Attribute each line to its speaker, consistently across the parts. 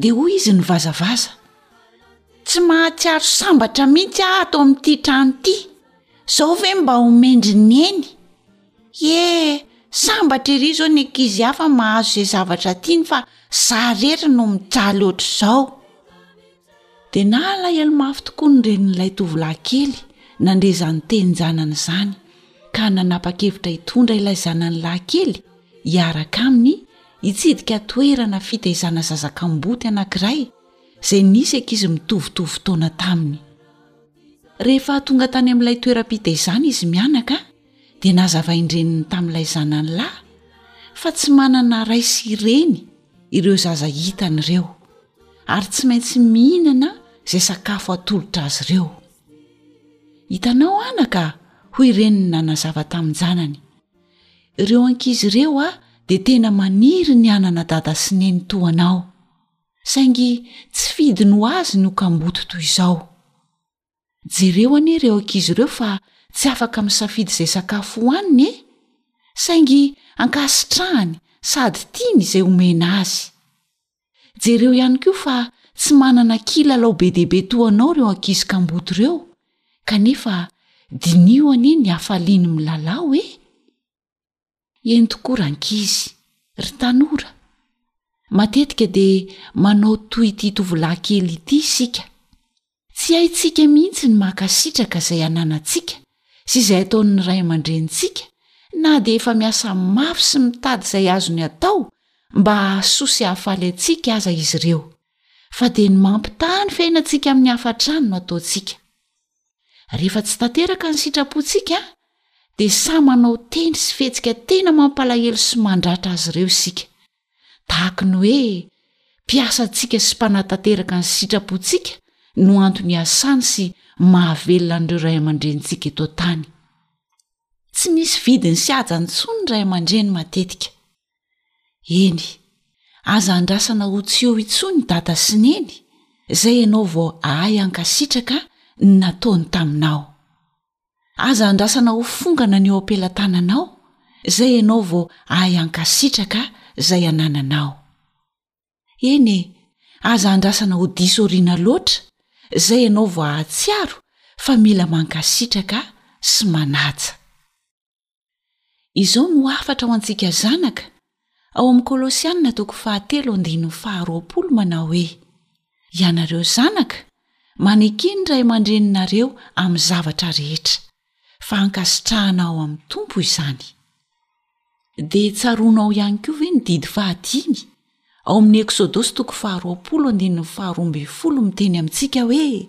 Speaker 1: dia hoy izy nivazavaza tsy mahatsiaro sambatra mihitsy aho ato amin'ity trano ity zao ve mba ho mendry ny eny e sambatra ery izao ny ankizy hafa mahazo izay zavatra tiany fa za rery no mijaly ohatr'izao dia nahalahelo mafy tokoa ny renin'ilay tovolahy kely nandre zany tenin-janany izany ka nanapa-kevitra hitondra ilay zanany lahy kely hiaraka aminy Hitsidika toerana fitaizana zaza kamboty anankiray izay nisy ankizy mitovitovy taona taminy. Rehefa tonga tany amin'ilay toeram-pitaizana izy mianaka dia nazavain-dreniny tamin'ilay zanany lahy fa tsy manana ray sy reny ireo zaza hitany ireo ary tsy maintsy mihinana izay sakafo atolotra azy ireo. Hitanao anaka, hoy reniny nanazava tamin-janany. Ireo ankizy ireo dia tena maniry ny hanana dada sy neny toa anao. Saingy tsy fidiny ho azy ny ho kamboty toy izao. Jereo anie ireo ankizy ireo fa tsy afaka misafidy izay sakafo hohaniny e! Saingy ankasitrahany sady tiany izay omena azy. Jereo ihany koa fa tsy manana kilalao be dia be toa anao ireo ankizy kamboty ireo, kanefa diniho anie ny hafaliany milalao e! Eny tokoa rankizy, ry tanora! Matetika dia manao toy ity tovolahy kely ity isika. Tsy haintsika mihitsy ny mankasitraka izay ananantsika sy izay ataon'ny ray aman-drenintsika na dia efa miasa mafy sy mitady izay azony atao mba hahasoa sy hahafaly antsika aza izy ireo, fa dia ny mampitaha ny fiainantsika amin'ny hafa hatrany no ataontsika. Rehefa tsy tanteraka ny sitrapontsika, dia sahy manao teny sy fihetsika tena mampalahelo sy mandratra azy ireo isika. Tahaky ny hoe mpiasantsika sy mpanatanteraka ny sitrapontsika no antony iasany sy mahavelona an'ireo ray aman-drenintsika eto an-tany. Tsy misy vidiny sy hajany intsony ny ray aman-dreny matetika. Eny, aza andrasana ho tsy eo intsony i dada sy neny, izay ianao vao hahay hankasitraka ny nataony taminao. Aza andrasana ho fongana ny eo am-pelatananao, izay ianao vao hahay hankasitraka izay anananao. Eny e, aza andrasana ho diso aoriana loatra, izay ianao vao hahatsiaro fa mila mankasitraka sy manaja. Izao no hafatra ho antsika zanaka, ao amin'ny Kolosiana toko fahatelo andininy faharoapolo manao hoe, Ianareo zanaka, maneke ny ray aman-dreninareo amin'ny zavatra rehetra, fa ankasitrahana ao amin'ny Tompo izany. Dia tsaroanao ihany koa ve ny didy fahadimy ao amin'ny Eksodosy toko faharoapolo andininy faharoa ambin'ny folo miteny amintsika hoe,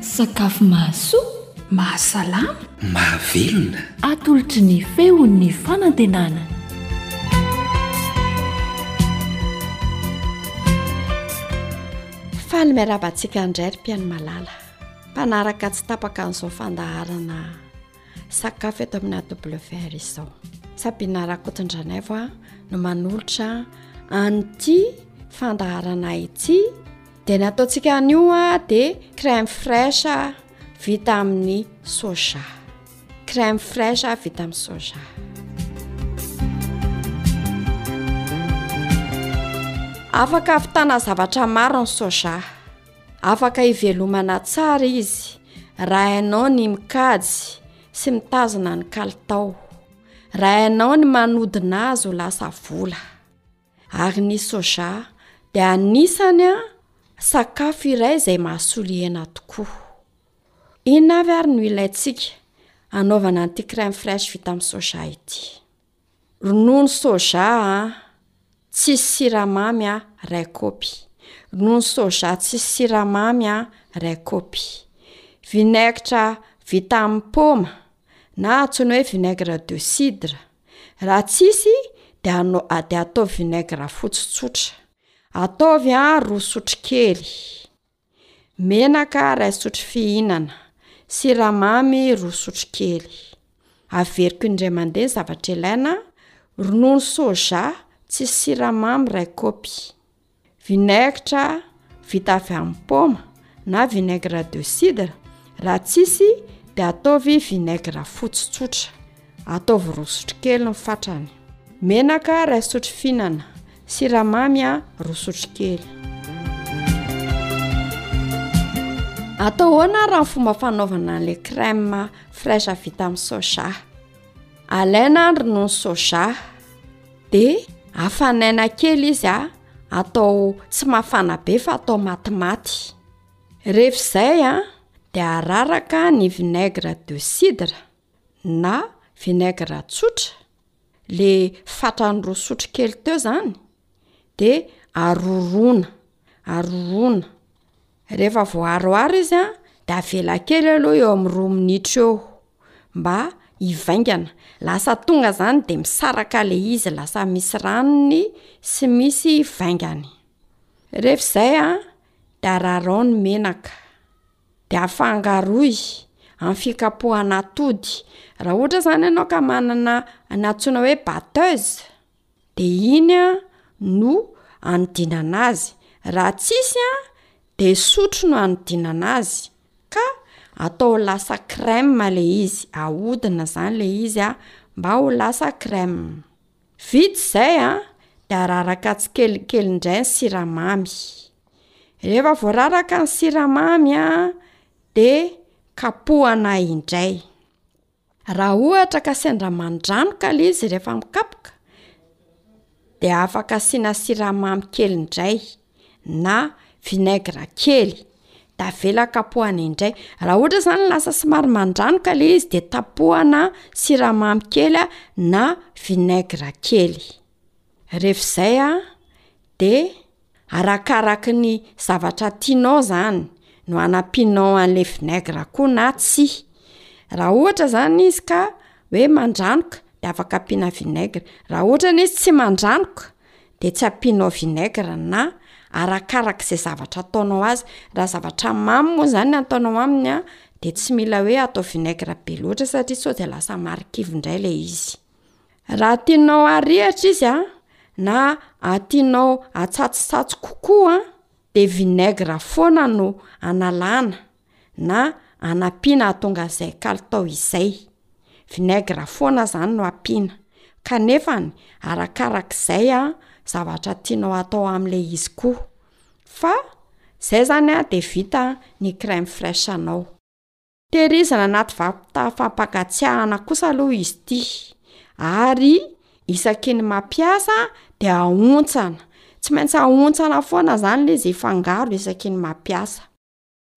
Speaker 2: Sakafo mahasoa, mahasalama,
Speaker 3: mahavelona.
Speaker 2: Atolotry ny feon'ny fanantenana.
Speaker 4: Faly miarahaba antsika indray ry mpihaino malala, mpanaraka tsy tapaka an'izao fandaharana. sakafo eto amina wr izao sabina rakotondranav a no manolotra an'ity fandaharana ity de nataontsika an'io a de crème fraisha vita amin'ny soja crème fraisha vita amin'ny soja afaka avitana zavatra maro ny soja Afaka hivelomana tsara izy raha hainao ny mikajy sy mitazona ny kalitao, raha hainao ny manodina azy ho lasa vola. Ary ny soja dia anisany a sakafo iray izay mahasolo hena tokoa. Inona avy ary no ilaintsika anaovana an'ity crème fraîche vita amin'ny soja ity? Ronono soja a, tsisy siramamy a, iray kaopy. Ronono soja tsisy siramamy a, iray kaopy. Vinaigitra vita amin'ny paoma na antsoina hoe vinaigre de cidre. Raha tsisy dia anao- dia ataovy vinaigre fotsy tsotra. Ataovy a, roa sotrokely. Menaka iray sotro fihinana, siramamy roa sotro kely. Averiko indray mandeha ny zavatra ilaina, ronono soja tsisy siramamy iray kopy, vinaigitra vita avy amin'ny paoma na vinaigre de cidre, raha tsisy dia ataovy vinaigre fotsy tsotra. Ataovy roa sotrokely ny fatrany. Menaka iray sotro fihinana. Siramamy roa sotrokely. Atao ahoana raha ny fomba fanaovana an'ilay crème fraîche vita amin'ny soja? Alaina ny ronono soja dia afanaina kely izy a, atao tsy mafana be fa atao matimaty. Rehefa izay a, dia araraka ny vinaigre de cidre. na vinaigre tsotra, le fatrany roa sotrokely teo zany de aroroana, aroroana, rehefa voaaroharo izy a de avela kely aloha eo amin'ny roa minitra eo mba hivaingana, lasa tonga zany de misaraka le izy lasa misy ranony sy misy vaingany, rehefa izay a de ararao ny menaka. De afangaroy amin'ny fikapohan'atody. Raha ohatra zany ianao ka manana ny antsoina hoe batteuse de iny a no anodinana azy, raha tsisy a de sotro no anodinana azy ka atao ho lasa crème le izy, ahodina zany le izy a mba ho lasa crème. Vita izay an, de araraka tsikelikely indray ny siramamy, rehefa voararaka ny siramamy an de kapohana indray, raha ohatra ka sendra mandranoka le izy rehefa mikapoka de afaka asiana siramamy kely indray. na vinaigre kely, de avela kapohana indray, raha ohatra zany lasa somary mandranoka le izy de tapohana siramamy kely a na vinaigre kely, rehefa izay a de arakaraky ny zavatra tianao zany no hanampianao an'le vinaigre koa na tsia, raha ohatra zany izy ka hoe mandranoka de afaka ampiana vinaigre, raha ohatra anie izy tsy mandranoka. dia tsy ampianao vinaigre na arakaraka izay zavatra ataonao azy, raha zavatra mamy moa izany ny ataonao aminy an dia tsy mila hoe atao vinaigre be loatra satria sao dia lasa marikivy indray ilay izy, raha tianao harihitra izy an na tianao hatsatsikatsy kokoa dia vinaigre foana no analana na anampiana hahatonga an'izay kalitao izay. Vinaigre foana izany no ampiana, kanefa arakarak'izay zavatra tianao atao amin'ilay izy koa. Fa izay izany dia vita ny crème fraiche anao. Tehirizina anaty vata fampangatsiahana kosa aloha izy ity, ary isaky ny mampiasa dia ahontsana, tsy maintsy ahontsana foana izany ilay izy hifangaro isaky ny mampiasa.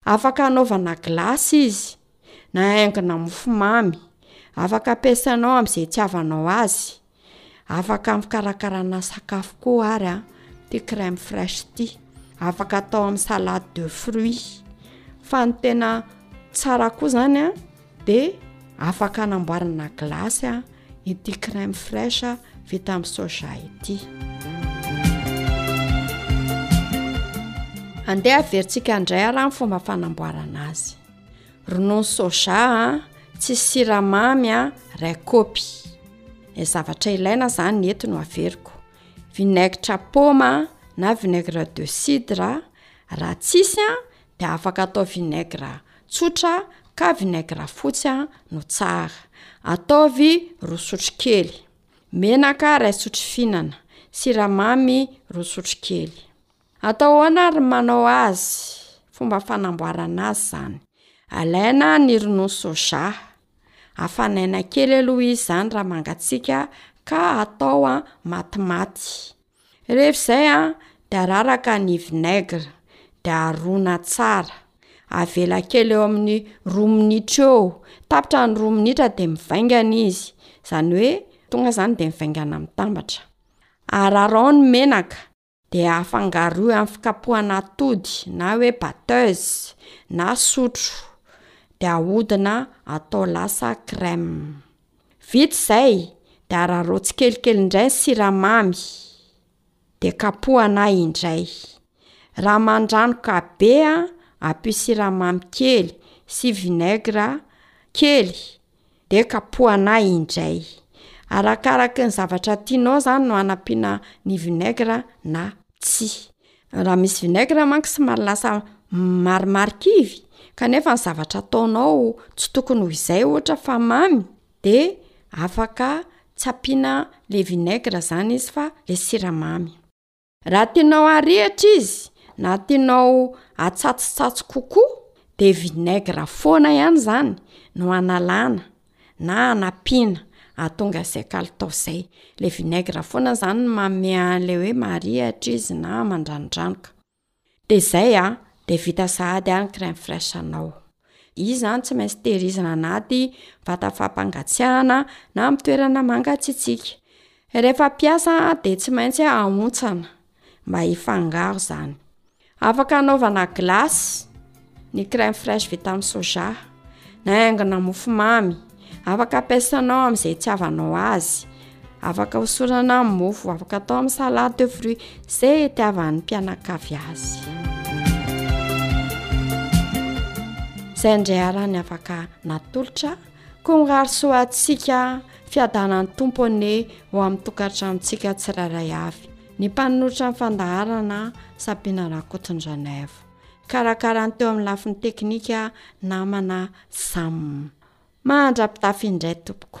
Speaker 4: Afaka anaovana glasy izy, na haingona mofomamy. Afaka ampiasainao amin'izay itiavanao azy. Afaka amin'ny fikarakarana sakafo koa ary an, ity crème fraiche ity. Afaka atao amin'ny salade de fruits. Fa ny tena tsara koa izany an. dia afaka anamboarana glace a ity crème fraiche vita amin'ny soja ity andeha averintsika indray ara amin'ny fomba fanamboarana azy ronono soja a tsy siramamy a ray kopy ny zavatra ilaina zany ny eti no averiko vinaigitra poma na vinaigre de cidre raha tsisy a dia afaka atao vinaigre tsotra ka vinaigre fotsy no tsara. Ataovy roa sotrokely. Menaka iray sotro fihinana. Siramamy roa sotrokely. Atao ahoana ary manao azy? Fomba fanamboarana azy izany. Alaina ny ronono soja. Afanaina kely aloha izy izany raha mangatsiaka ka atao matimaty. Rehefa izay an, de araraka ny vinaigre, de arona tsara, avela kely eo amin'ny roa minitra eo, tapitra ny roa minitra de mivaingana izy, zany hoe tonga zany de mivaingana mitambatra, ararao ny menaka, de afangaroy amin'ny fikapohana atody na hoe batteuse na sotro, de ahodina atao lasa crème. Vita izay dia araraoy tsikelikely indray ny siramamy, dia kapohana indray. Raha mandranoka be an, ampio siramamy kely sy vinaigre kely dia kapohana indray. Arakaraky ny zavatra tianao izany no anampiana ny vinaigre na tsia. Raha misy vinaigre manko somary lasa marimarikivy kanefa ny zavatra ataonao tsy tokony ho izay ohatra fa mamy de afaka tsy ampiana le vinaigre zany izy fa le siramamy. Raha tianao harihitra izy na tianao hatsatsitsatso kokoa de vinaigre foana ihany zany no analana na anampiana ahatonga izay kalitao izay. Ilay vinaigre foana izany no manome an'ilay hoe marihitra izy na mandranondranoka. Dia izay an, dia vita sahady an ny crème fraiche anao. Izy izany tsy maintsy tehirizina anaty vata fampangatsiahana na amin'ny toerana mangatsiatsiaka. Rehefa hampiasa dia tsy maintsy ahontsana. mba hifangaro izany. Afaka anaovana glace ny crème fraîche vita amin'ny soja na haingana mofomamy. Afaka ampiasanao amin'izay itiavanao azy. Afaka hosorana amin'ny mofo, afaka atao amin'ny salade de fruits, izay itiavan'ny mpianakavy azy. Izay indray arany afaka natolotra. Kongarasoantsika fiadanan'ny Tompo anie ho amin'ny tokantranontsika tsirairay avy. Ny mpanolotra ny fandaharana, Sabina Rakotondranaivo. Karakara ny teo amin'ny lafiny teknika, namana Sam. Mahandrapitafy indray tompoko.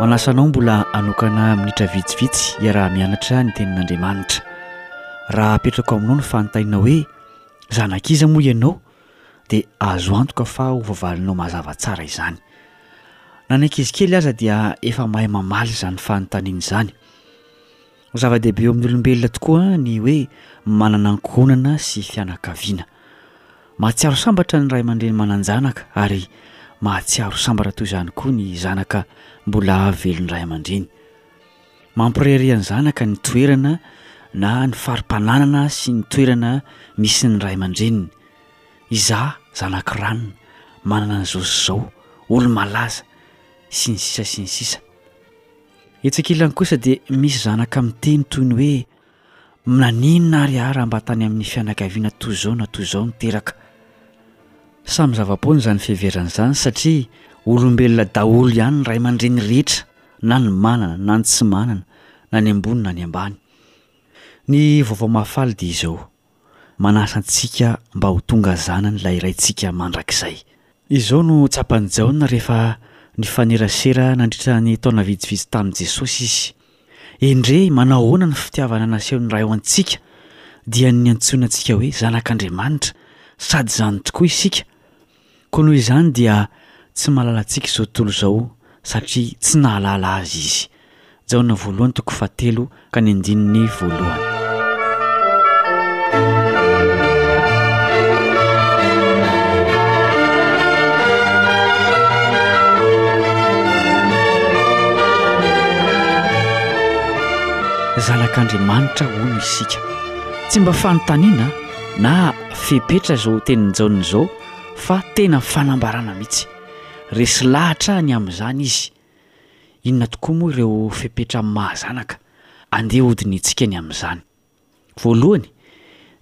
Speaker 5: Manasa anao mbola hanokana minitra vitsivitsy hiaraha-mianatra ny tenin'Andriamanitra. Raha apetrako aminao ny fanontaniana hoe zanak'iza moa ianao dia azo antoka fa ho voavalinao mazava tsara izany. Na ny ankizy kely aza dia efa mahay mamaly izany fanontaniana izany. Zava-dehibe eo amin'ny olombelona tokoa ny hoe manana ankohonana sy fianakaviana. Mahatsiaro sambatra ny ray aman-dreny manan-janaka ary mahatsiaro sambatra toy izany koa ny zanaka mbola avy velon-dray aman-dreny. Mampirehareha ny zanaka ny toerana na ny fari-pananana sy ny toerana misy ny ray aman-dreniny. Izaho zanak'i Ranona, manana an'izao sy izao, olo-malaza, sy ny sisa sy ny sisa. Etsy ankilany kosa dia misy zanaka miteny toy ny hoe mnaninona ary aho raha mba tany amin'ny fianakaviana toy izao na toy izao no teraka. Samy zava-poana izany fiheverana izany satria olombelona daholo ihany ny ray aman-dreny rehetra na ny manana na ny tsy manana na ny ambony na ny ambany. Ny vaovao mahafaly dia izao, Manasa antsika mba ho tonga zanan'ilay Raintsika mandrakizay. Izao no tsapan'i Jaona rehefa nifanerasera nandritra ny taona vitsivitsy tamin'i Jesosy izy, Endrey manahoana ny fitiavana nasehon'ny Ray ho antsika, dia ny niantsoina antsika hoe zanak'Andriamanitra, sady izany tokoa isika, Koa noho izany dia tsy malalantsika izao tontolo izao satria tsy nahalala azy izy. Jaona voalohany toko fahatelo ka ny andininy voalohany. Zanak'Andriamanitra hono isika. Tsy mba fanontaniana? na fepetra izao hotenin'i Jaona izao fa tena fanambarana mihitsy. Resy lahatra ny amin'izany izy. Inona tokoa moa ireo fepetra amin'ny maha-zanaka? Andeha hodinihintsika ny amin'izany. Voalohany,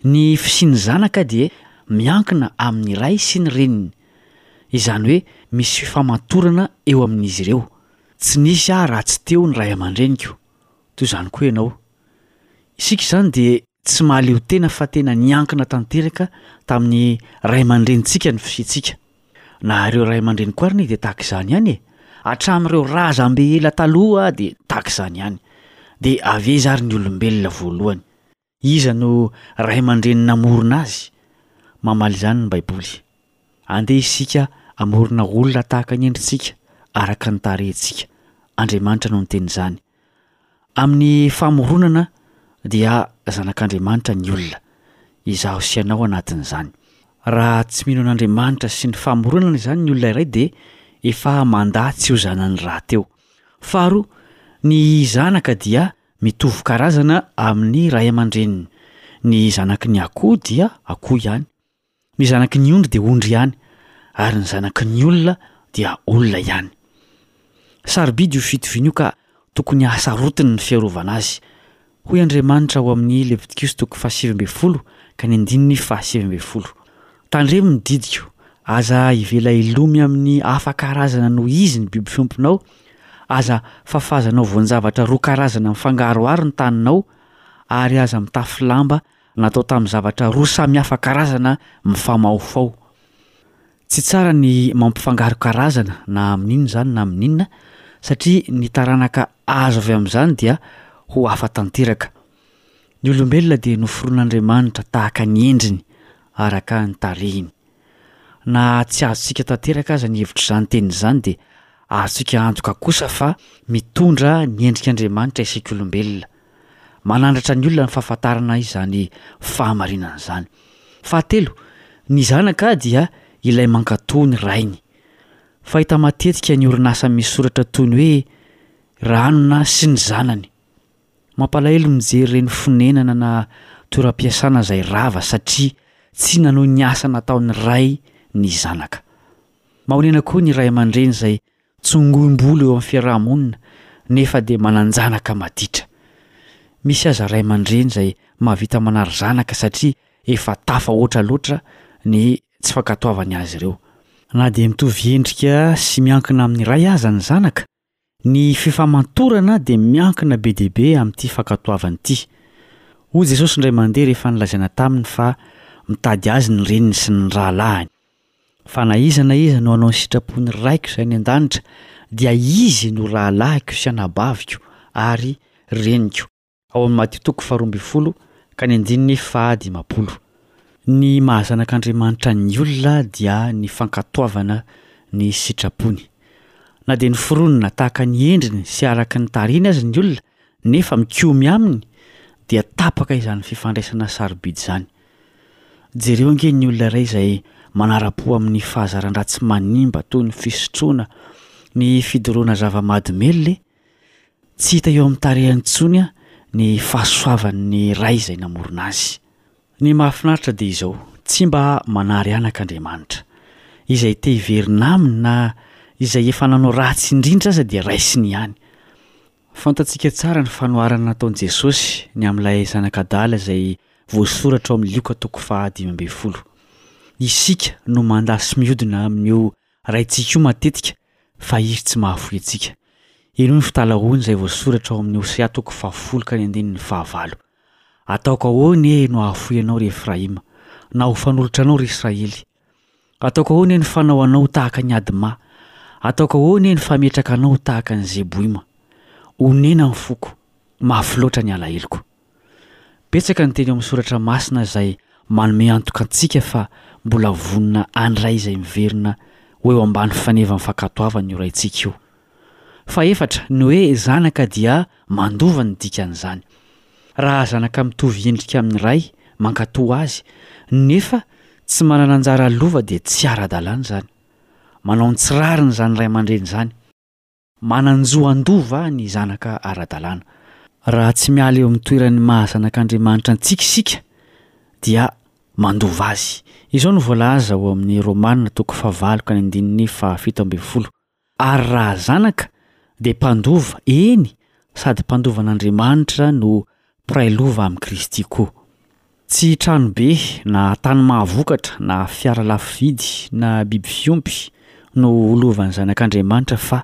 Speaker 5: ny fisian'ny zanaka dia miankina amin'ny ray sy ny reniny, izany hoe misy fifamatorana eo amin'izy ireo. Tsy nisy aho raha tsy teo ny ray aman-dreniko, toy izany koa ianao, Isika izany dia tsy mahaleotena fa tena niankina tanteraka tamin'ny ray aman-drenintsika ny fisiantsika. Na ireo ray aman-dreniko ary anie dia tahaka izany ihany e! Hatramin'ireo razambe ela taloha dia tahaka izany ihany. Dia avy aiza ary ny olombelona voalohany? Iza no ray aman-dreny namorona azy? Mamaly izany ny Baiboly. Andeha isika hamorona olona tahaka ny endritsika, araka ny tarehintsika. Andriamanitra no niteny izany. Amin'ny famoronana dia zanak'Andriamanitra ny olona, izaho sy ianao anatin'izany. Raha tsy mino an'Andriamanitra sy ny famoronana izany ny olona iray dia efa mandà tsy ho zanany rahateo. Faharoa, ny zanaka dia mitovy karazana amin'ny ray aman-dreniny. Ny zanaky ny akoho dia akoho ihany. Ny zanaky ny ondry dia ondry ihany, ary ny zanaky ny olona dia olona ihany. Sarobidy io fitoviana io ka tokony hahasarotiny ny fiarovana azy. Hoy Andriamanitra ao amin'ny Levitikosy toko fahasivy ambin'ny folo ka ny andininy fahasivy ambin'ny folo, Tandremo ny didiko, aza ivela hilomy amin'ny hafa karazana noho izy ny biby fiompinao, aza fafazanao voan-javatra roa karazana mifangaroharo ny taninao, ary aza mitafy lamba natao tamin'ny zavatra roa samy hafa karazana mifamahofaho. Tsy tsara ny mampifangaro karazana na amin'inona izany na amin'inona satria ny taranaka azo avy amin'izany dia ho hafa tanteraka. Ny olombelona dia noforon'Andriamanitra tahaka ny endriny, araka ny tarehiny. Na tsy azontsika tanteraka aza ny hevitr'izany teny izany dia azontsika antoka kosa fa mitondra ny endrik'Andriamanitra isika olombelona. Manandratra ny olona ny fahafantarana izany fahamarinana izany. Fahatelo, ny zanaka dia ilay mankatò ny rainy. Fahita matetika ny orinasa misy soratra toy ny hoe Ranona sy ny zanany. Mampalahelo ny mijery ireny fonenana na toeram-piasana izay rava satria tsy nanohy ny asa nataon'ny ray ny zanaka. Mahonena koa ny ray aman-dreny izay Tsongoim-bolo eo amin'ny fiaraha-monina nefa dia manan-janaka maditra. Misy aza ray aman-dreny izay mahavita manary zanaka satria efa tafahoatra loatra ny tsy fankatoavany azy ireo. Na dia mitovy endrika sy miankina amin'ny ray aza ny zanaka, ny fifamatorana dia miankina be dia be amin'ity fankatoavana ity. Hoy Jesosy indray mandeha rehefa nolazaina taminy fa mitady azy ny reniny sy ny rahalahiny. Fa na iza na iza no hanao ny sitrapon'ny Raiko izay any an-danitra, dia izy no rahalahiko sy anabaviko ary reniko. Ao amin'ny Matio toko faharoa ambin'ny folo ka ny andininy fahadimampolo. Ny maha zanak'Andriamanitra ny olona dia ny fankatoavana ny sitrapony. Na dia noforonina tahaka ny endriny sy araka ny tarihiny aza ny olona, nefa mikomy aminy, dia tapaka izany fifandraisana sarobidy izany. Jereo ange ny olona iray izay manara-po amin'ny fahazaran-dratsy manimba toy ny fisotroana, ny fidoroana zava-mahadomelina e! Tsy hita eo amin'ny tarehiny intsony ny fahasoavan'ny Ray izay namorona azy. Ny mahafinaritra dia izao, tsy mba manary anaka Andriamanitra. Izay te hiverina aminy na izay efa nanao ratsy indrindra aza dia raisiny ihany. Fantatsika tsara ny fanoharana nataon'i Jesosy ny amin'ilay zanak'adala izay voasoratra ao amin'ny Lioka toko faha dimy ambin'ny folo. Isika no mandà sy miodina amin'io Raintsika io matetika fa izy tsy mahafoy antsika. Inoy ny fitalahoany izay voasoratra ao amin'ny Hosea toko faha folo ka ny andininy faha valo, Ataoko ahoana ee no hahafoy anao ry Efraima, na ho fanolotra anao ry Israely? Ataoko ahoana eny fanao anao tahaka ny Adma, ataoko ahoana eny fametraka anao tahaka ny Zeboima. Onena ny foko, mafy loatra ny alaheloko. Betsaka ny teny ao amin'ny soratra masina izay manome antoka antsika fa mbola vonona handray izay miverina ho eo ambany faneva mifankatoavan'io Raintsika io. Fahefatra, ny hoe zanaka dia mandova ny dikan'izany. Raha zanaka mitovy endrika amin'ny ray, mankatò azy, nefa tsy manana anjara lova dia tsy ara-dalàna izany. Manao ny tsy rariny izany ray aman-dreny izany. Manan-jo handova ny zanaka ara-dalàna. Raha tsy miala eo amin'ny toeran'ny maha zanak'Andriamanitra antsika isika dia mandova azy. Izao no voalaza ao amin'ny Romana toko fahavalo ka ny andininy fahafito ambin'ny folo. Ary raha zanaka, dia mpandova, eny, sady mpandovan'Andriamanitra no mpiray lova amin'i Kristy koa. Tsy tranobe, na tany mahavokatra, na fiara lafo vidy, na biby fiompy, no ho lovan'ny zanak'Andriamanitra fa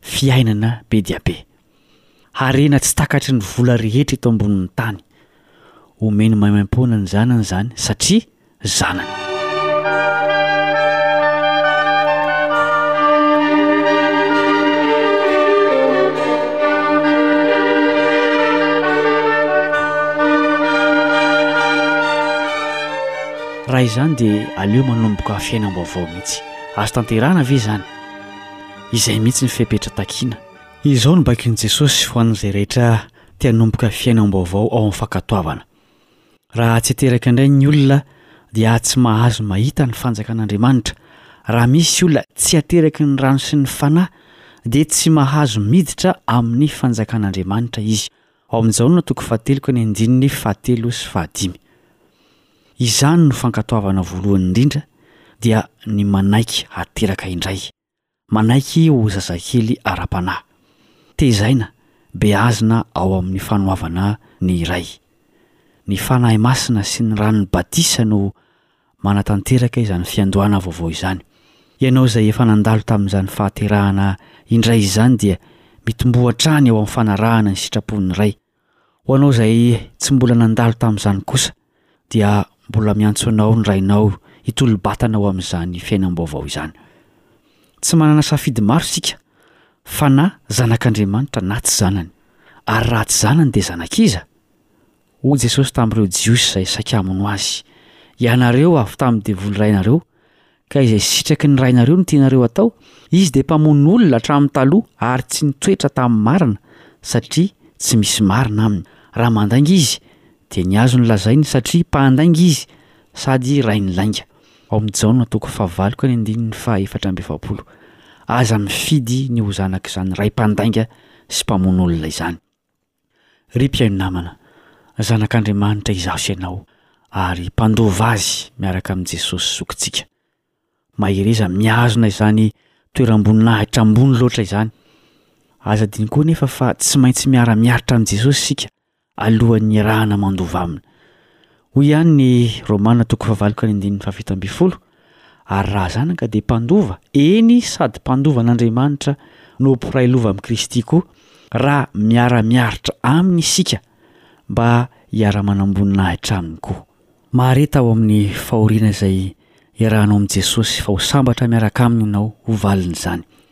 Speaker 5: fiainana be dia be. Harena tsy takatry ny vola rehetra eto ambonin'ny tany. Omeny maimaimpoana ny zanany izany, satria zanany. Raha izany dia aleo manomboka fiainam-baovao mihitsy. Azo tanterahana ve izany? Izay mihitsy ny fepetra takiana. Izao no baikon'i Jesosy ho an'izay rehetra te hanomboka fiainam-baovao ao amin'ny fankatoavana. Raha tsy teraka indray ny olona dia tsy mahazo mahita ny fanjakan'Andriamanitra. Raha misy olona tsy ateraky ny rano sy ny Fanahy dia tsy mahazo miditra amin'ny fanjakan'Andriamanitra izy. Ao amin'ny Jaona toko fahatelo ka ny andininy fahatelo sy fahadimy. Izany no fankatoavana voalohany indrindra dia ny manaiky hateraka indray. Manaiky ho zazakely ara-panahy. Tezaina, beazina ao amin'ny fanoavana ny iray. Ny Fanahy Masina sy ny ran'ny batisa no manatanteraka izany fiandohana vaovao izany. Ianao izay efa nandalo tamin'izany fahaterahana indray izany dia mitomboa hatrany eo amin'ny fanarahana ny sitrapon'ny Ray. Ho anao izay tsy mbola nandalo tamin'izany kosa dia mbola miantso anao ny Rainao hitolo-batana ho amin'izany fiainam-baovao izany. Tsy manana safidy maro isika fa na zanak'Andriamanitra na tsy zanany, ary raha tsy zanany dia zanak'iza? Hoy Jesosy tamin'ireo Jiosy izay saika hamono Azy, Ianareo avy tamin'ny devoly rainareo, Ka izay sitraky ny rainareo no tianareo atao, izy dia mpamono olona hatramin'ny taloha ary tsy nitoetra tamin'ny marina satria tsy misy marina aminy. Raha mandainga izy dia ny azony lazainy satria mpandainga izy sady rain'ny lainga. Ao amin'ny Jaona toko fahavalo ka ny andininy fahaefatra amby efapolo. Aza mifidy ny ho zanak'izany ray mpandainga sy mpamono olona izany. Ry mpihaino namana, zanak'Andriamanitra izaho sy ianao ary mpandova Azy miaraka amin'i Jesosy Zokintsika. Mahereza mihazona izany toeram-boninahitra ambony loatra izany. Aza adino koa anefa fa tsy maintsy miara-miaritra amin'i Jesosy isika alohan'ny hirahana mandova Aminy. Hoy ihany ny Romana toko fahavalo ka ny andininy fahafito ambin'ny folo, Ary raha zany ka dia mpandova, eny sady mpandova an'Andriamanitra no mpiray lova amin'i Kristy koa, raha miara-miaritra Aminy isika mba hiara-manam-boninahitra Aminy koa. Mahareta ao amin'ny fahoriana izay iarahanao amin'i Jesosy fa ho sambatra miaraka Aminy ianao ho valin'izany.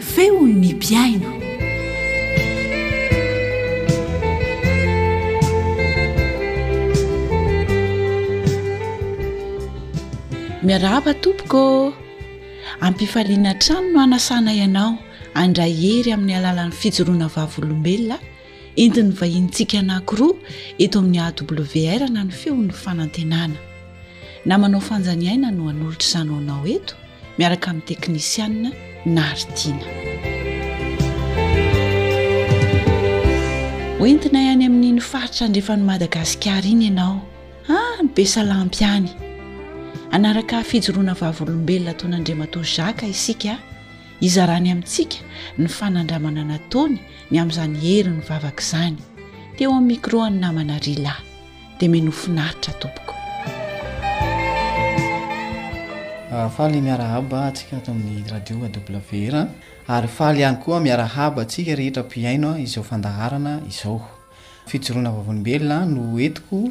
Speaker 5: Feon'ny mpihaino.
Speaker 1: Miarahaba tompoko ô! Am-pifaliana hatrany no anasanay anao handray hery amin'ny alalan'ny fijoroana vavolombelona, Entin'ny vahinintsika anankiroa eto amin'ny AWR na ny feon'ny fanantenana. Na manao fanjany aina no hanolotra izany ho anao eto miaraka amin'ny teknisianina Naritina. hoentina ihany amin'iny faritra andrefan'i madagasikara iny ianao any ah, besalampy any anaraka fijoroana vavolombelona ataon'andriamatoa zaka isika Izarany amintsika ny fanandramana nataony ny amin'izany herin'ny vavaka izany. Teo amin'ny micro an'ny namana Rila. Demeno finaritra tompoko.
Speaker 6: Ah, faly miarahaba atsika ato amin'ny radio AWR ah. ary faly ihany koa miarahaba atsika rehetra mpihaino ah, izao fandaharana izao. Fijoroana vavolombelona no etiko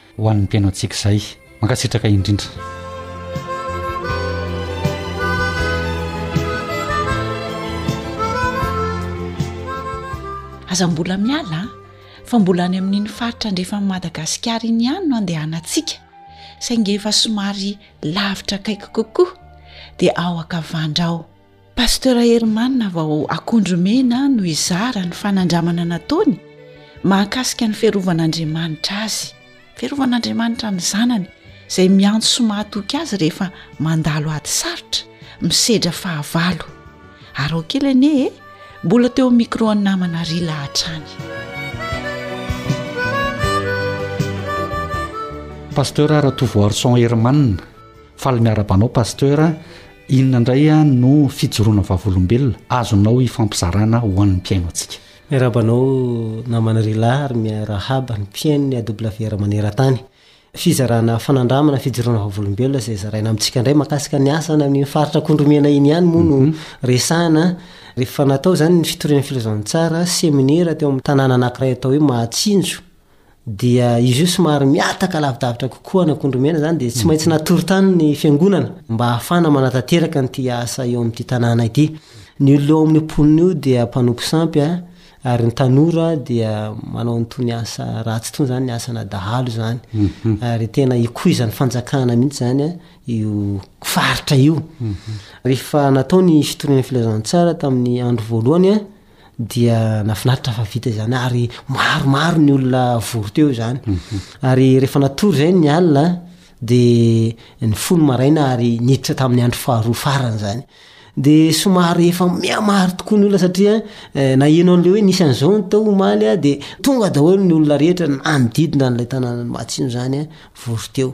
Speaker 7: Ho an'ny mpihaino antsika izay. Mankasitraka indrindra.
Speaker 1: Aza mbola miala a! Fa mbola any amin'iny faritra andrefan'i Madagasikara iny ihany no andehanantsika, saingy efa somary lavitra akaiky kokoa, dia ao Akavandrao. Pasteur Herman avy ao Akondromena no hizara ny fanandramana nataony mahakasika ny fiarovan'Andriamanitra azy, fiarovan'Andriamanitra ny zanany izay miantso sy mahatoky azy rehefa mandalo ady sarotra, misedra fahavalo. Araho kely anie e! Mbola teo amin'ny micro an'i namana Rila hatrany.
Speaker 7: Pasteur Ratovoarison Herman, faly miaraba anao Pasteur Inona indray no fijoroana vavolombelona azonao ifampizarana ho an'ny mpihaino antsika?
Speaker 8: Miarahaba anao namana Rila ary miarahaba ny mpihaino ny AWR maneran-tany. Fizarana fanandramana fijoroana vavolombelona izay zaraina amintsika indray mahakasika ny asa any amin'iny faritra Akondro Mena iny ihany moa no resahina. Rehefa natao izany ny fitoriana ny filazantsara, seminera teo amin'ny tanàna anankiray atao hoe Mahatsinjo dia izy io somary miataka lavidavitra kokoa an'akondro mena zany dia tsy mm. maintsy natory tany ny fiangonana mba hahafana manatanteraka n'ity asa eo amin'ity tanàna ity ny olona eo amin'ny mponina io dia mpanompo sampy a ary ny tanora dia manao an'tony asa ratsy tony zany ny asana dahalo zany mhm. ary tena ikoizan'ny fanjakana mihitsy zany a io faritra io mhm. rehefa natao ny fitorian'ny filazantsara tamin'ny andro voalohany a dia nafinaritra fa vita izany ary maromaro ny olona vory teo izany mhm. ary rehefa natory izay ny alina dia ny fony maraina ary niditra tamin'ny andro faharoa farany izany dia somary efa mihamaro tokoa ny olona satria eh, na eno an'le hoe nisy an'izao ny tao omaly a dia tonga daholo ny olona rehetra nanodidina n'ilay tanànany matsino izany a vory teo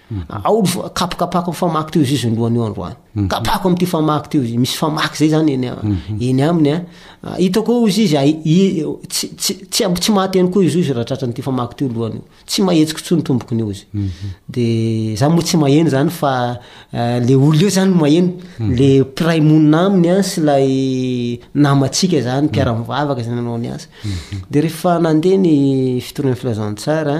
Speaker 8: Aory fa kapakapako ny famaky teo izy izy ndohany eo androany. Mhm. Kapako amin'ity famaky teo izy. Misy famaky zay zany eny mhm. eny aminy a. Ah, hitako eo izy izy ah, tsy tsy tsy ampy tsy maty ihany koa izy izy ratratra an'ity famaky teo ndohany eo. Tsy mahetsiko tsony tomboko ny eo izy. Mhm. De za moa tsy maheno zany fa eh, le olona eo zany maheno. Le mpiray monina aminy a sy lay namatsika zany mpiara-mivavaka zany nanao ny asa. De rehefa nandeha ny fitorian'ny filazantsara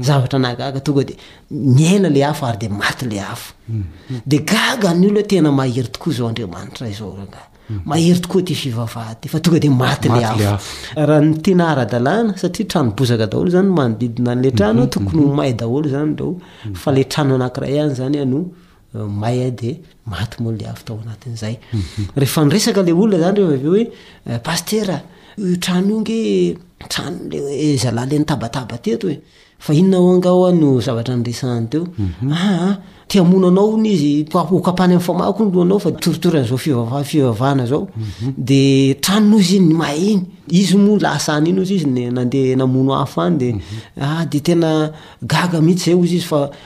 Speaker 8: Zavatra nahagaga tonga dia miaina le afo ary dia maty le afo. Dia gaga ny olona tena mahery tokoa izao Andriamanitra izao rangahy. Mahery tokoa ity fivavahana ity fa tonga dia maty le afo. Raha ny tena ara-dalàna satria trano bozaka daholo izany manodidina an'ilay trano, tokony ho may daholo izany ireo fa ilay trano anankiray ihany izany no may ahy dia maty moa le afo tao anatin'izay rehefa niresaka le olona zany rehefa avy eo hoe eh, pastera io trano io nge trano le hoe eh, zalahy le nitabataba teto e fa inona ao angaoa no zavatra niresahany teo aa mhm. ah, ah, te hamono anao ony izy hokapany amin'ny famako ny lohanao fa toritory an'izao fivavahana fivavahana zao
Speaker 7: mhm.
Speaker 8: de trano no izy iny ny mahay iny izy moa lasa any iny ozy izy nandeha namono afo any de
Speaker 7: mhm.
Speaker 8: ah de tena gaga mihitsy zay ozy izy fa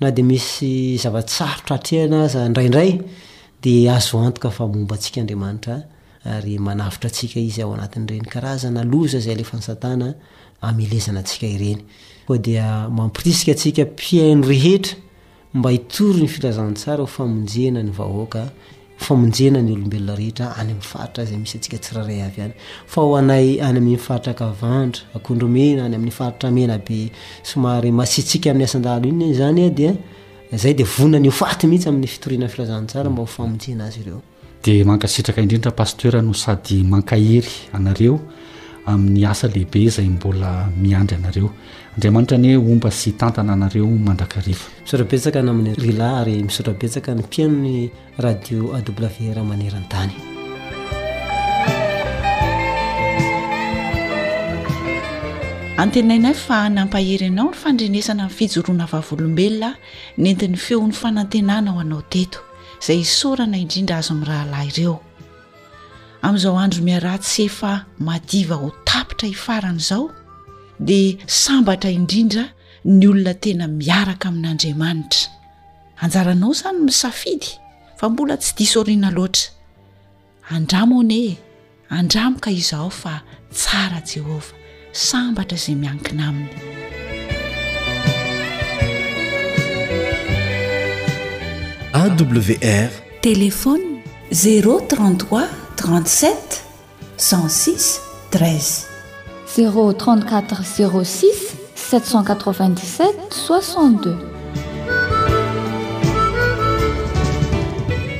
Speaker 8: Na dia misy zava-tsarotra atrehana aza indraindray, dia azo antoka fa momba antsika Andriamanitra, ary manavotra antsika Izy ao anatin'ireny karazana loza izay alefan'i Satana hamelezana antsika ireny. Koa dia mamporisika antsika mpihaino rehetra mba hitory ny filazantsara ho famonjena ny vahoaka famonjena ny olombelona rehetra any amin'ny faritra izay misy antsika tsirairay avy any fa ho anay any amin'ny faritra kavandra akondromena any amin'ny faritra mena be somary masitsika amin'ny asandalo iny izany dia zay dia vonany ho faty mihitsy amin'ny fitoriana filazantsara mba ho famonjena azy ireo
Speaker 7: dia mankasitraka indrindra pasteur no sady mankahery anareo amin'ny asa lehibe izay mbola miandry anareo andriamanitra anie omba sy tantana anareo mandrakariva
Speaker 8: Misaotra betsaka namin'ny Rila ary misaotra betsaka ny mpihaino ny radio AWR maneran-tany.
Speaker 1: Antenainay fa nampahery anao ny fandrenesana ny fijoroana vavolombelona nentin'ny feon'ny fanantenana ho anao teto izay isaorana indrindra azo amin'ny rahalahy ireo amin'izao andro miaratsy sy efa madiva ho tapitra hifarana izao dia sambatra indrindra ny olona tena miaraka amin'andriamanitra anjaranao zany misafidy fa mbola tsy diso ariana loatra andramo ane e andramo ka izaho fa tsara jehovah sambatra izay miankina aminy
Speaker 3: awr
Speaker 2: telefona zero 3 3 37 cent six
Speaker 9: treize. Zéro trente quatre zéro six sept cent quatre vingt dix sept soixante deux.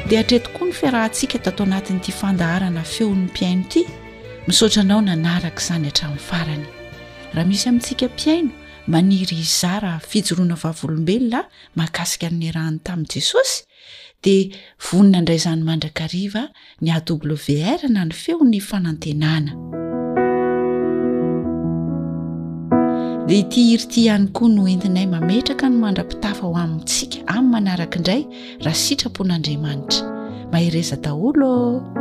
Speaker 1: Dia hatreto koa ny fiarahantsika tato anatin'ity fandaharana feon'ny mpiaino ity. Misaotra anao nanaraka izany hatramin'ny farany. Raha misy amintsika mpiaino maniry hizara fijoroana vavolombelona mahakasika ny niarahany tamin'i Jesosy Dia vonona handray izany mandrakariva ny AWR na ny feon'ny fanantenana. Dia ity hira ity ihany koa no entinay mametraka ny mandra-pitafa ho amintsika amin'ny manaraka indray raha sitrapon'Andriamanitra. Mahereza daholo
Speaker 10: ô!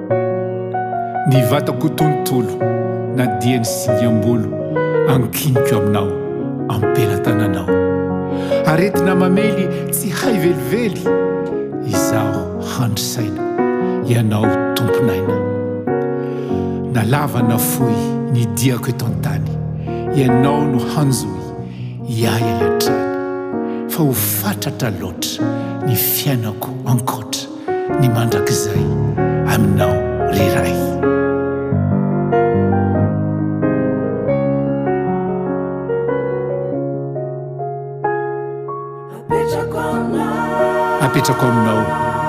Speaker 10: Ny vatako tontolo na dia ny
Speaker 11: singam-bolo ankiniko aminao am-pelatananao Aretina mamely tsy hay velively izaho handry saina ianao tompon'aina Na lava na fohy ny diako eto an-tany ianao no hanjohy iahy hatrany Fa ho fatratra loatra ny fiainako ankoatra ny mandrakizay aminao
Speaker 10: ry Ray.
Speaker 11: Apetrako aminao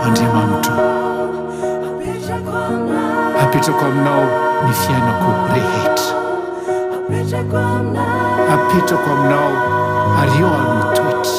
Speaker 11: Andriamanitro
Speaker 10: Apetrako aminao
Speaker 11: ny fiainako rehetra
Speaker 10: Apetrako aminao
Speaker 11: ary eo aho no toetra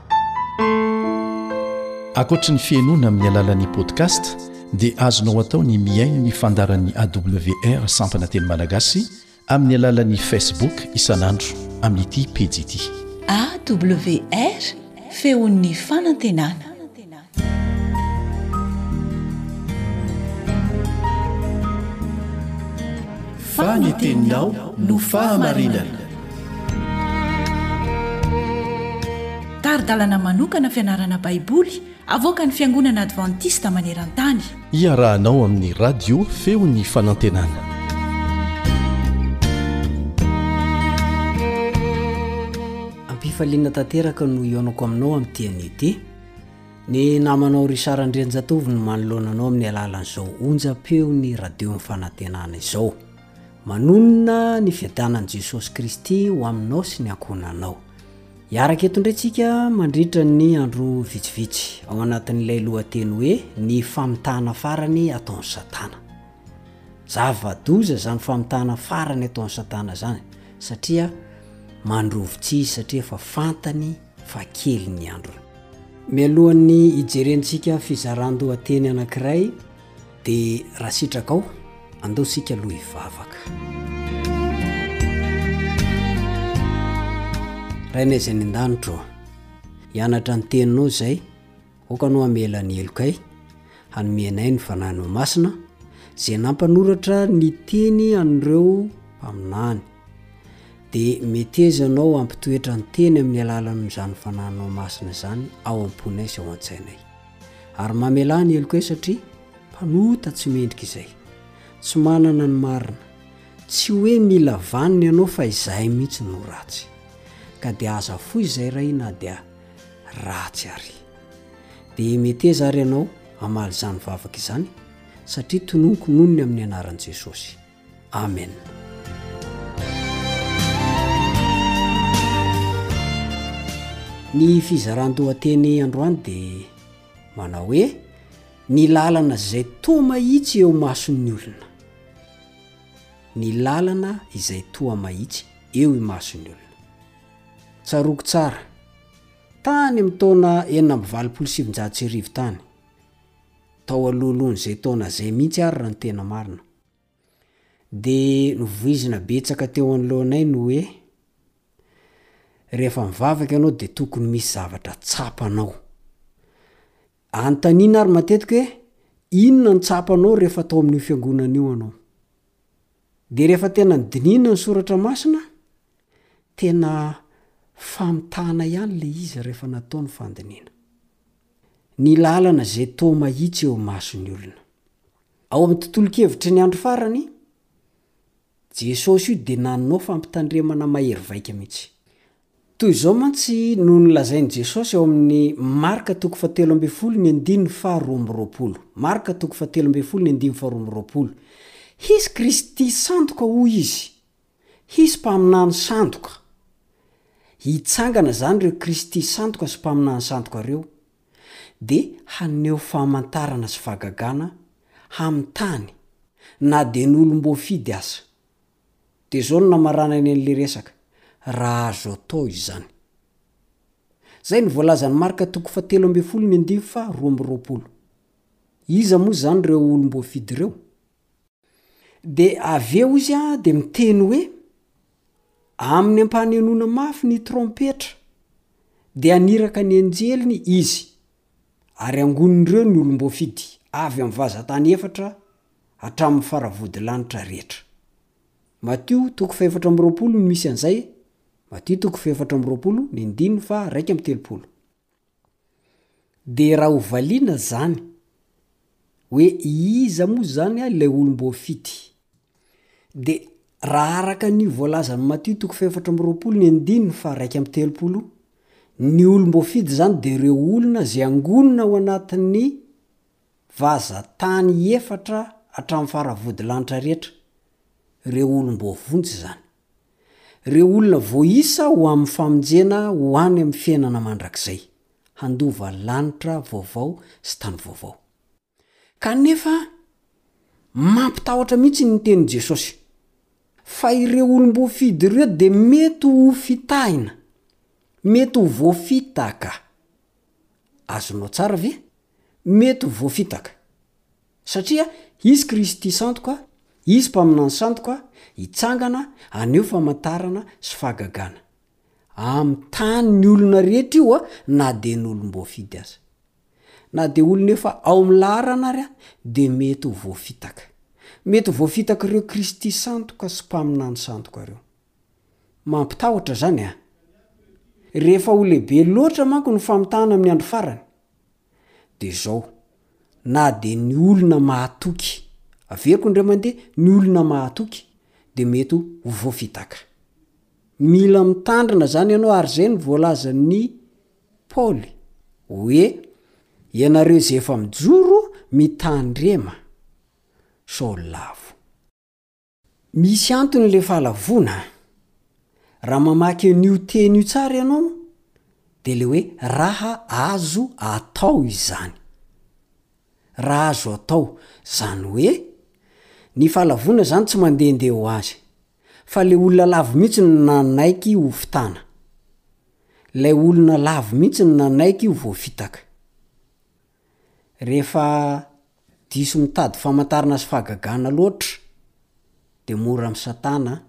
Speaker 3: Ankoatry ny fihainoana amin'ny alalan'ny podcast dia azonao atao ny mihaino ny fandaran'ny awr sampana teny malagasy amin'ny alalan'ny facebook isan'andro amin'ity pejy ity.
Speaker 1: AWR, feon'ny fanantenana.
Speaker 3: Fa ny teninao no fahamarinana.
Speaker 1: Tari-dalana manokana fianarana Baiboly avoakan'ny Fiangonana Advantista maneran-tany.
Speaker 3: Iarahanao amin'ny Radio Feon'ny Fanantenana.
Speaker 12: Am-pifaliana tanteraka no hihaonako aminao amin'ny TNED. Ny namanao Richard Andrianjatovo no manoloana anao amin'ny alalan'izao onjam-peon'ny Radion'ny Fanantenana izao. Manonona ny fiadanan'i Jesosy Kristy ho aminao sy ny ankohonanao. Hiaraka eto indray tsika mandritra ny andro vitsivitsy ao anatin'ilay lohateny hoe ny famitahana farany ataon'i Satana. Zava-doza izany famitahana farany ataon'i Satana izany satria mandrovi-tsihy satria efa fantany fa kely ny andro. Mialohan'ny hijerentsika fizaran-dohateny anankiray dia raha sitrakao, andao isika aloha hivavaka. Rainay izay any an-danitro, hianatra ny teninao izay, Aoka no hamela ny helokay, hanome anay ny Fanahinao Masina, izay nampanoratra ny Teny an'ireo mpaminany. Dia meteza Ianao hampitoetra ny Teny amin'ny alalan'izany Fanahinao Masina izany ao am-ponay sy ao an-tsainay. Ary mamelà ny helokay satria mpanota tsy mendrika izay, tsy manana ny marina, tsy hoe mila vanona ianao fa izahay mihitsy no ratsy. Ka dia aza foy izay Ray na dia ratsy àry. Dia meteza àry ianao hamaly izany vavaka izany, satria tononiko noho ny amin'ny anaran'i Jesosy. Amena. Ny fizaran-dohateny androany dia manao hoe ny lalana izay toa mahitsy eo imason'ny olona. Ny lalana izay toa mahitsy eo imason'ny olona. Tsaroako tsara, tany amin'ny taona enina amby valopolo sy sivinjato sy arivo tany, tao alohalohan'izay taona izay mihitsy ary raha ny tena marina, dia novoizina betsaka teo anoloanay ny hoe, rehefa mivavaka ianao dia tokony misy zavatra tsapanao. Anontaniana ary matetika hoe, inona no tsapanao rehefa tao amin'io fiangonana io ianao? Dia rehefa tena nodinihina ny soratra masina, Tena famitahana ihany le izy rehefa natao ny fandinihana. Ny lalana izay toa mahitsy eo imason'ny olona. Ao amin'ny tontolon-kevitry ny andro farany, Jesosy io dia nanao fampitandremana mahery vaika mihitsy. Toy izao mantsy no nolazain'i Jesosy ao amin'ny Marka toko fahatelo ambin'ny folo ny andininy faharoa amby roapolo, Marka toko fahatelo ambin'ny folo ny andininy faharoa amby roapolo, Hisy Kristy sandoka hoy izy, Hisy mpaminany sandoka. Hitsangana izany ireo Kristy sandoka sy mpaminany sandoka ireo, dia haneho famantarana sy fahagagana amin'ny tany, na dia ny olom-boafidy aza. Dia izao no namaranany an'ilay resaka, raha azo atao izany. Izay no voalazan'i Marka toko fahatelo ambin'ny folo ny andininy faharoa amby roapolo. Iza moa izany ireo olom-boafidy ireo? Dia avy eo izy dia miteny hoe, Amin'ny ampanenoana mafy ny trompetra, dia haniraka ny anjeliny Izy, ary hangonin'ireo ny olom-boafidy avy amin'ny vazan-tany efatra hatramin'ny faravodilanitra rehetra. Matio toko fahefatra amby roapolo no misy an'izay, Matio toko fahefatra amby roapolo ny andininy faha raika amby telopolo. De raha ho valiana zany hoe iza moa zany ilay olom-boafidy? De raha araka ny voalazan'i Matio toko fahefatra amby roapolo ny andininy faha iraika amby telopolo, ny olom-boafidy zany de ireo olona zay angonina ao anatin'ny vaza tany efatra hatramin'ny fara vodilanitra rehetra, ireo olom-boavonjy zany. Ireo olona voaisa ho amin'ny famonjena ho any amin'ny fiainana mandrakizay, handova lanitra vaovao sy tany vaovao. Kanefa, mampitahotra mihitsy ny tenin'i Jesosy, fa ireo olom-boafidy ireo dia mety ho fitahina, mety ho voafitaka. Azonao tsara ve? Mety ho voafitaka. Satria Izy Kristy Santo ka, Izy Mpaminany Santo ka, hitsangana haneho famantarana sy fahagagana. Amin'ny tanin'ny olona rehetra io na dia ny olom-boafidy aza. Na dia olona efa ao amin'ny laharana ary dia mety ho voafitaka. Mety ho voafitak'ireo Kristy Santoka sy Mpaminany Santoka ireo. Mampitahotra izany an! Rehefa ho lehibe loatra manko ny famitahana amin'ny andro farany, de zao, na de ny olona mahatoky, averiko indray mandeha, ny olona mahatoky de mety ho voafitaka. Mila mitandrina zany ianao ary zay no voalazan'i Paoly hoe ianareo izay efa mijoro mitandrema sao lavo. Misy antony le fahalavoana a! Raha mamaky an'io teny io tsara ianao dia le hoe raha azo atao izany. Raha azo atao, zany hoe ny fahalavoana zany tsy mandehandeha ho azy, fa le olona lavo mihitsy no nanaiky ho fitana. Lay olona lavo mihitsy no nanaiky ho voafitaka. rehefa diso mitady famantarana sy fahagagana loatra dia mora am satana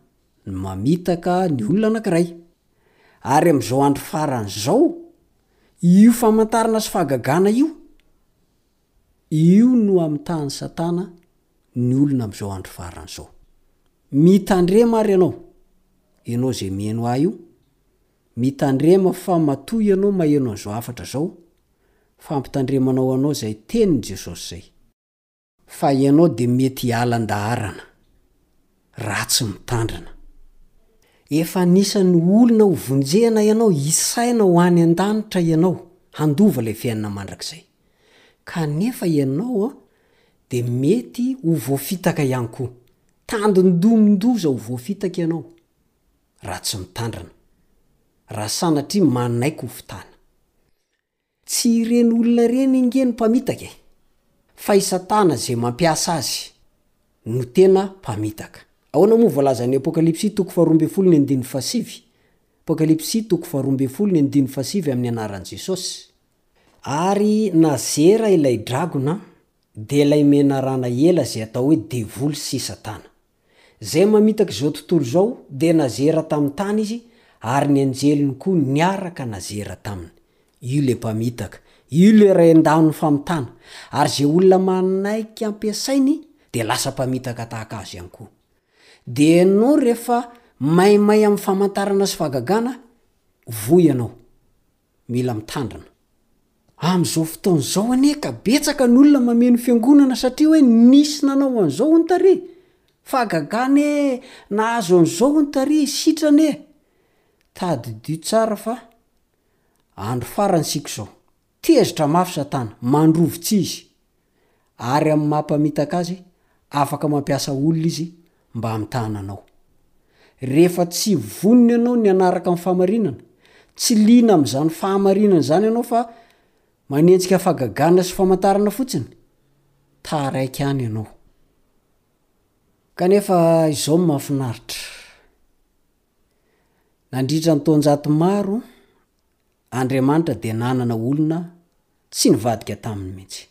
Speaker 12: ny mamitaka ny olona anakiray, ary am zao andro farany zao, io famantarana sy fahagagana io, io no amitahany satana ny olona am zao andro farany zao. Mitandrema ary ianao, ianao zay miheno ahy io, Mitandrema fa matoa ianao maheno an'izao hafatra izao, fampitandremana ho anao izay tenin'i Jesosy izay. Fa ianao dia mety hiala an-daharana raha tsy mitandrina. Efa anisan'ny olona ho vonjena ianao hisaina ho any an-danitra ianao handova ilay fiainana mandrakizay. Kanefa ianao dia mety ho voafitaka ihany koa. Tandindomin-doza ho voafitaka ianao. raha tsy mitandrina, raha sanatria manaiky ho fitana. Tsy ireny olona ireny ange no mpamitaka e! Fa i Satana izay mampiasa azy no tena mpamitaka. Ahoana moa voalazan'ny Apokalypsy toko faharoa ambin'ny folo ny andininy fahasivy? Apokalypsy toko faharoa ambin'ny folo ny andininy fahasivy amin'ny anaran'i Jesosy. Ary nazera ilay dragona, dia ilay menarana ela izay atao hoe devoly sy Satana. Izay mamitaka izao tontolo izao dia nazera tamin'ny tany izy ary ny anjeliny koa niaraka nazera taminy. Io ilay mpamitaka, io ilay ray an-danon'ny famitana, ary izay olona manaiky ampiasainy dia lasa mpamitaka tahaka azy ihany koa. Dia ianao rehefa maimay amin'ny famantarana sy fahagagana, voa ianao. mila mitandrina. Amin'izao fotoana izao anie ka betsaka ny olona mameno fiangonana satria hoe nisy nanao an'izao hono tary, fahagaga anie nahazo an'izao hono tary, sitrana e! Tadidio tsara fa andro farany isika izao. Tezitra mafy satana, mandrovi-tsizy. ary amin'ny maha mpamitaka azy afaka mampiasa olona izy mba hamitahana anao. Rehefa tsy vonona ianao ny hanaraka ny fahamarinana, tsy liana amin'izany fahamarinana izany ianao fa manenjika fahagagana sy famantarana fotsiny, taraiky any ianao. Kanefa izao no mahafinaritra. Nandritra ny taonjato maro, Andriamanitra dia nanana olona tsy nivadika taminy mihitsy.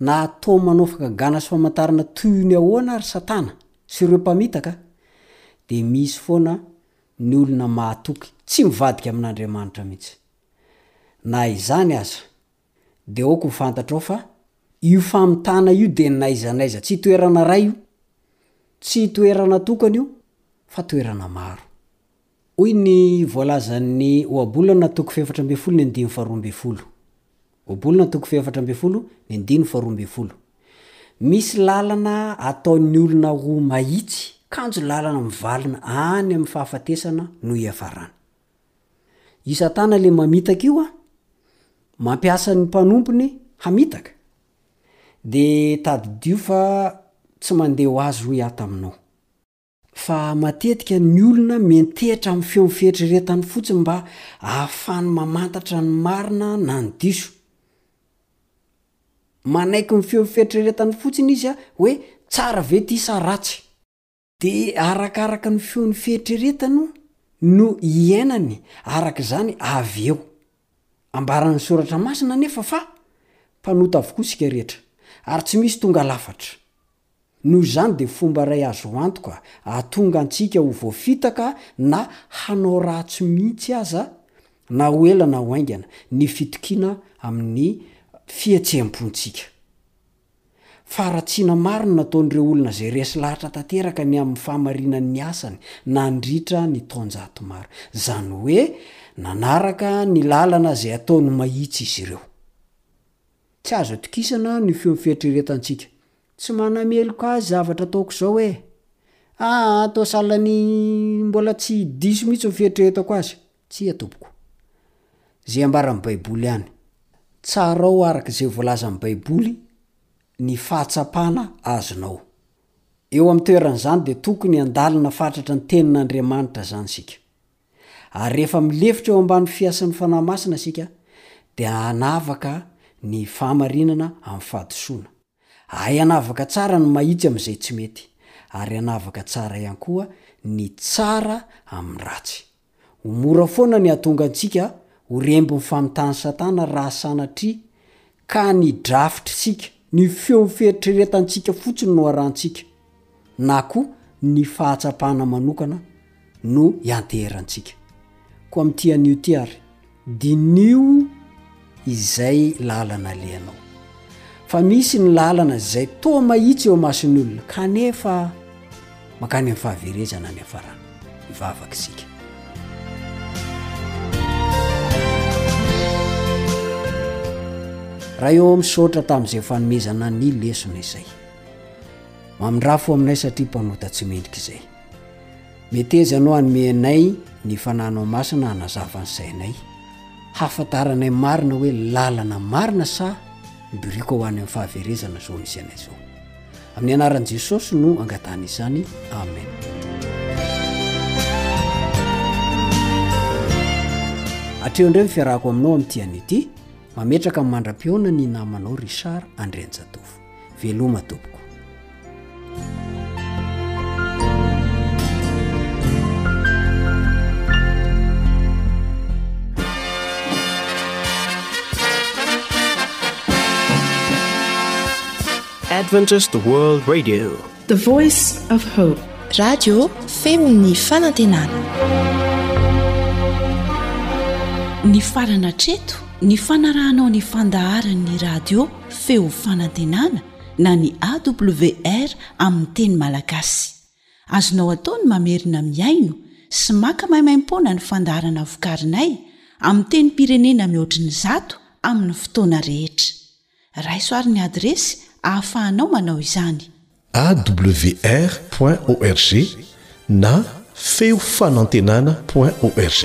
Speaker 12: Na toa manao fagagana sy famantarana toy ny ahoana ary Satana sy ireo mpamitaka, dia misy foana ny olona mahatoky tsy mivadika amin'Andriamanitra mihitsy. Na izany aza, dia aoka ho fantatrao fa io famitana io dia n'aiza n'aiza, tsy toerana iray io, tsy toerana tokana io, fa toerana maro. Hoy ny voalazan'ny Ohabolana toko fahefatra ambin'ny folo ny andininy faharoa ambin'ny folo. Ohabolana toko fahefatra ambin'ny folo ny andininy faharoa ambin'ny folo. Misy lalana ataon'ny olona ho mahitsy, kanjo lalana mivalona any amin'ny fahafatesana no hiafarany. I Satana ilay mamitaka io an, mampiasa ny mpanompony hamitaka. Dia tadidio fa tsy mandeha ho azy hoy aho taminao. fa matetika ny olona miantehitra amin'ny feon'ny fieritreretany fotsiny mba ahafahany mamantatra ny marina na ny diso. Manaiky ny feon'ny fieritreretany fotsiny izy hoe tsara ve ity sa ratsy. Dia arakaraka ny feon'ny fieritreretany no iainany araka izany avy eo. Ambaran'ny Soratra Masina anefa fa mpanota avokoa isika rehetra, ary tsy misy tonga lafatra. Noho izany dia fomba iray azo antoka hahatonga antsika ho voafitaka na hanao ratsy mihitsy aza, na ho ela na ho haingana, ny fitokiana amin'ny fihetseham-pontsika. Faharatsiana maro no nataon'ireo olona izay resy lahatra tanteraka ny amin'ny fahamarinan'ny asany nandritra ny taonjato maro. Izany hoe nanaraka ny lalana izay ataony mahitsy izy ireo. Tsy azo atokisana ny feon'ny fieritreretantsika. Tsy manameloka ahy zavatra ataoko izao ee. Aa toa sahalan'ny mbola tsy diso mihitsy ny fieritreretako azy. Tsia tompoko. Izay ambaran'ny Baiboly ihany. Tsarao araka izay voalazan'ny Baiboly ny fahatsapana azonao. Eo amin'ny toeran'izany dia tokony handalina fatratra ny Tenin'Andriamanitra izany isika. Ary rehefa milefitra eo ambany fiasan'ny Fanahy Masina isika dia hanavaka ny fahamarinana amin'ny fahadisoana. Ahay hanavaka tsara ny mahitsy amin'izay tsy mety, ary hanavaka tsara ihany koa ny tsara amin'ny ratsy. Ho mora foana ny hahatonga antsika ho rembin'ny famintan'i Satana raha sanatria ka ny drafitr'isika, ny feon'ny fieritreretantsika fotsiny no arahantsika. na koa ny fahatsapana manokana no ianteherantsika. Koa amin'ity anio ity ary, diniho izay lalana alehanao. Fa misy ny lalana izay toa mahitsy eo imason'ny olona, kanefa mankany amin'ny fahaverezana ny hafarana. Mivavaka isika. Ray ô, misaotra tamin'izay fanomezana ny lesona izay. Mamindrafo aminay satria mpanota tsy mendrika izay. Meteza anao hanome anay ny fananao masina hanazava ny sainay, hahafantaranay marina hoe lalana marina sa birika ho any amin'ny fahaverezana izao misy anay izao. Amin'ny anaran'i Jesosy no angatahana izany. Amen. Atreo indray ny fiarahako aminao amin'ity anio ity. Mametraka amin'ny mandra-pihaona ny namanao Richard Andrianjatovo. Veloma tompoko.
Speaker 13: Adventist World Radio.
Speaker 2: The Voice of Hope.
Speaker 14: Radio femon'ny fanantenana.
Speaker 1: Ny farana treto ny fanarahanao ny fandaharan'ny radio Feo fanantenana na ny AWR amin'ny teny malagasy. Azonao atao ny mamerina mihaino sy maka maimaimpoana ny fandaharana vokarinay amin'ny tenim-pirenena mihoatry ny zato amin'ny fotoana rehetra. Raiso ary ny adiresy ahafahanao manao izany.
Speaker 3: Awr point org na Feo fanantenana point org.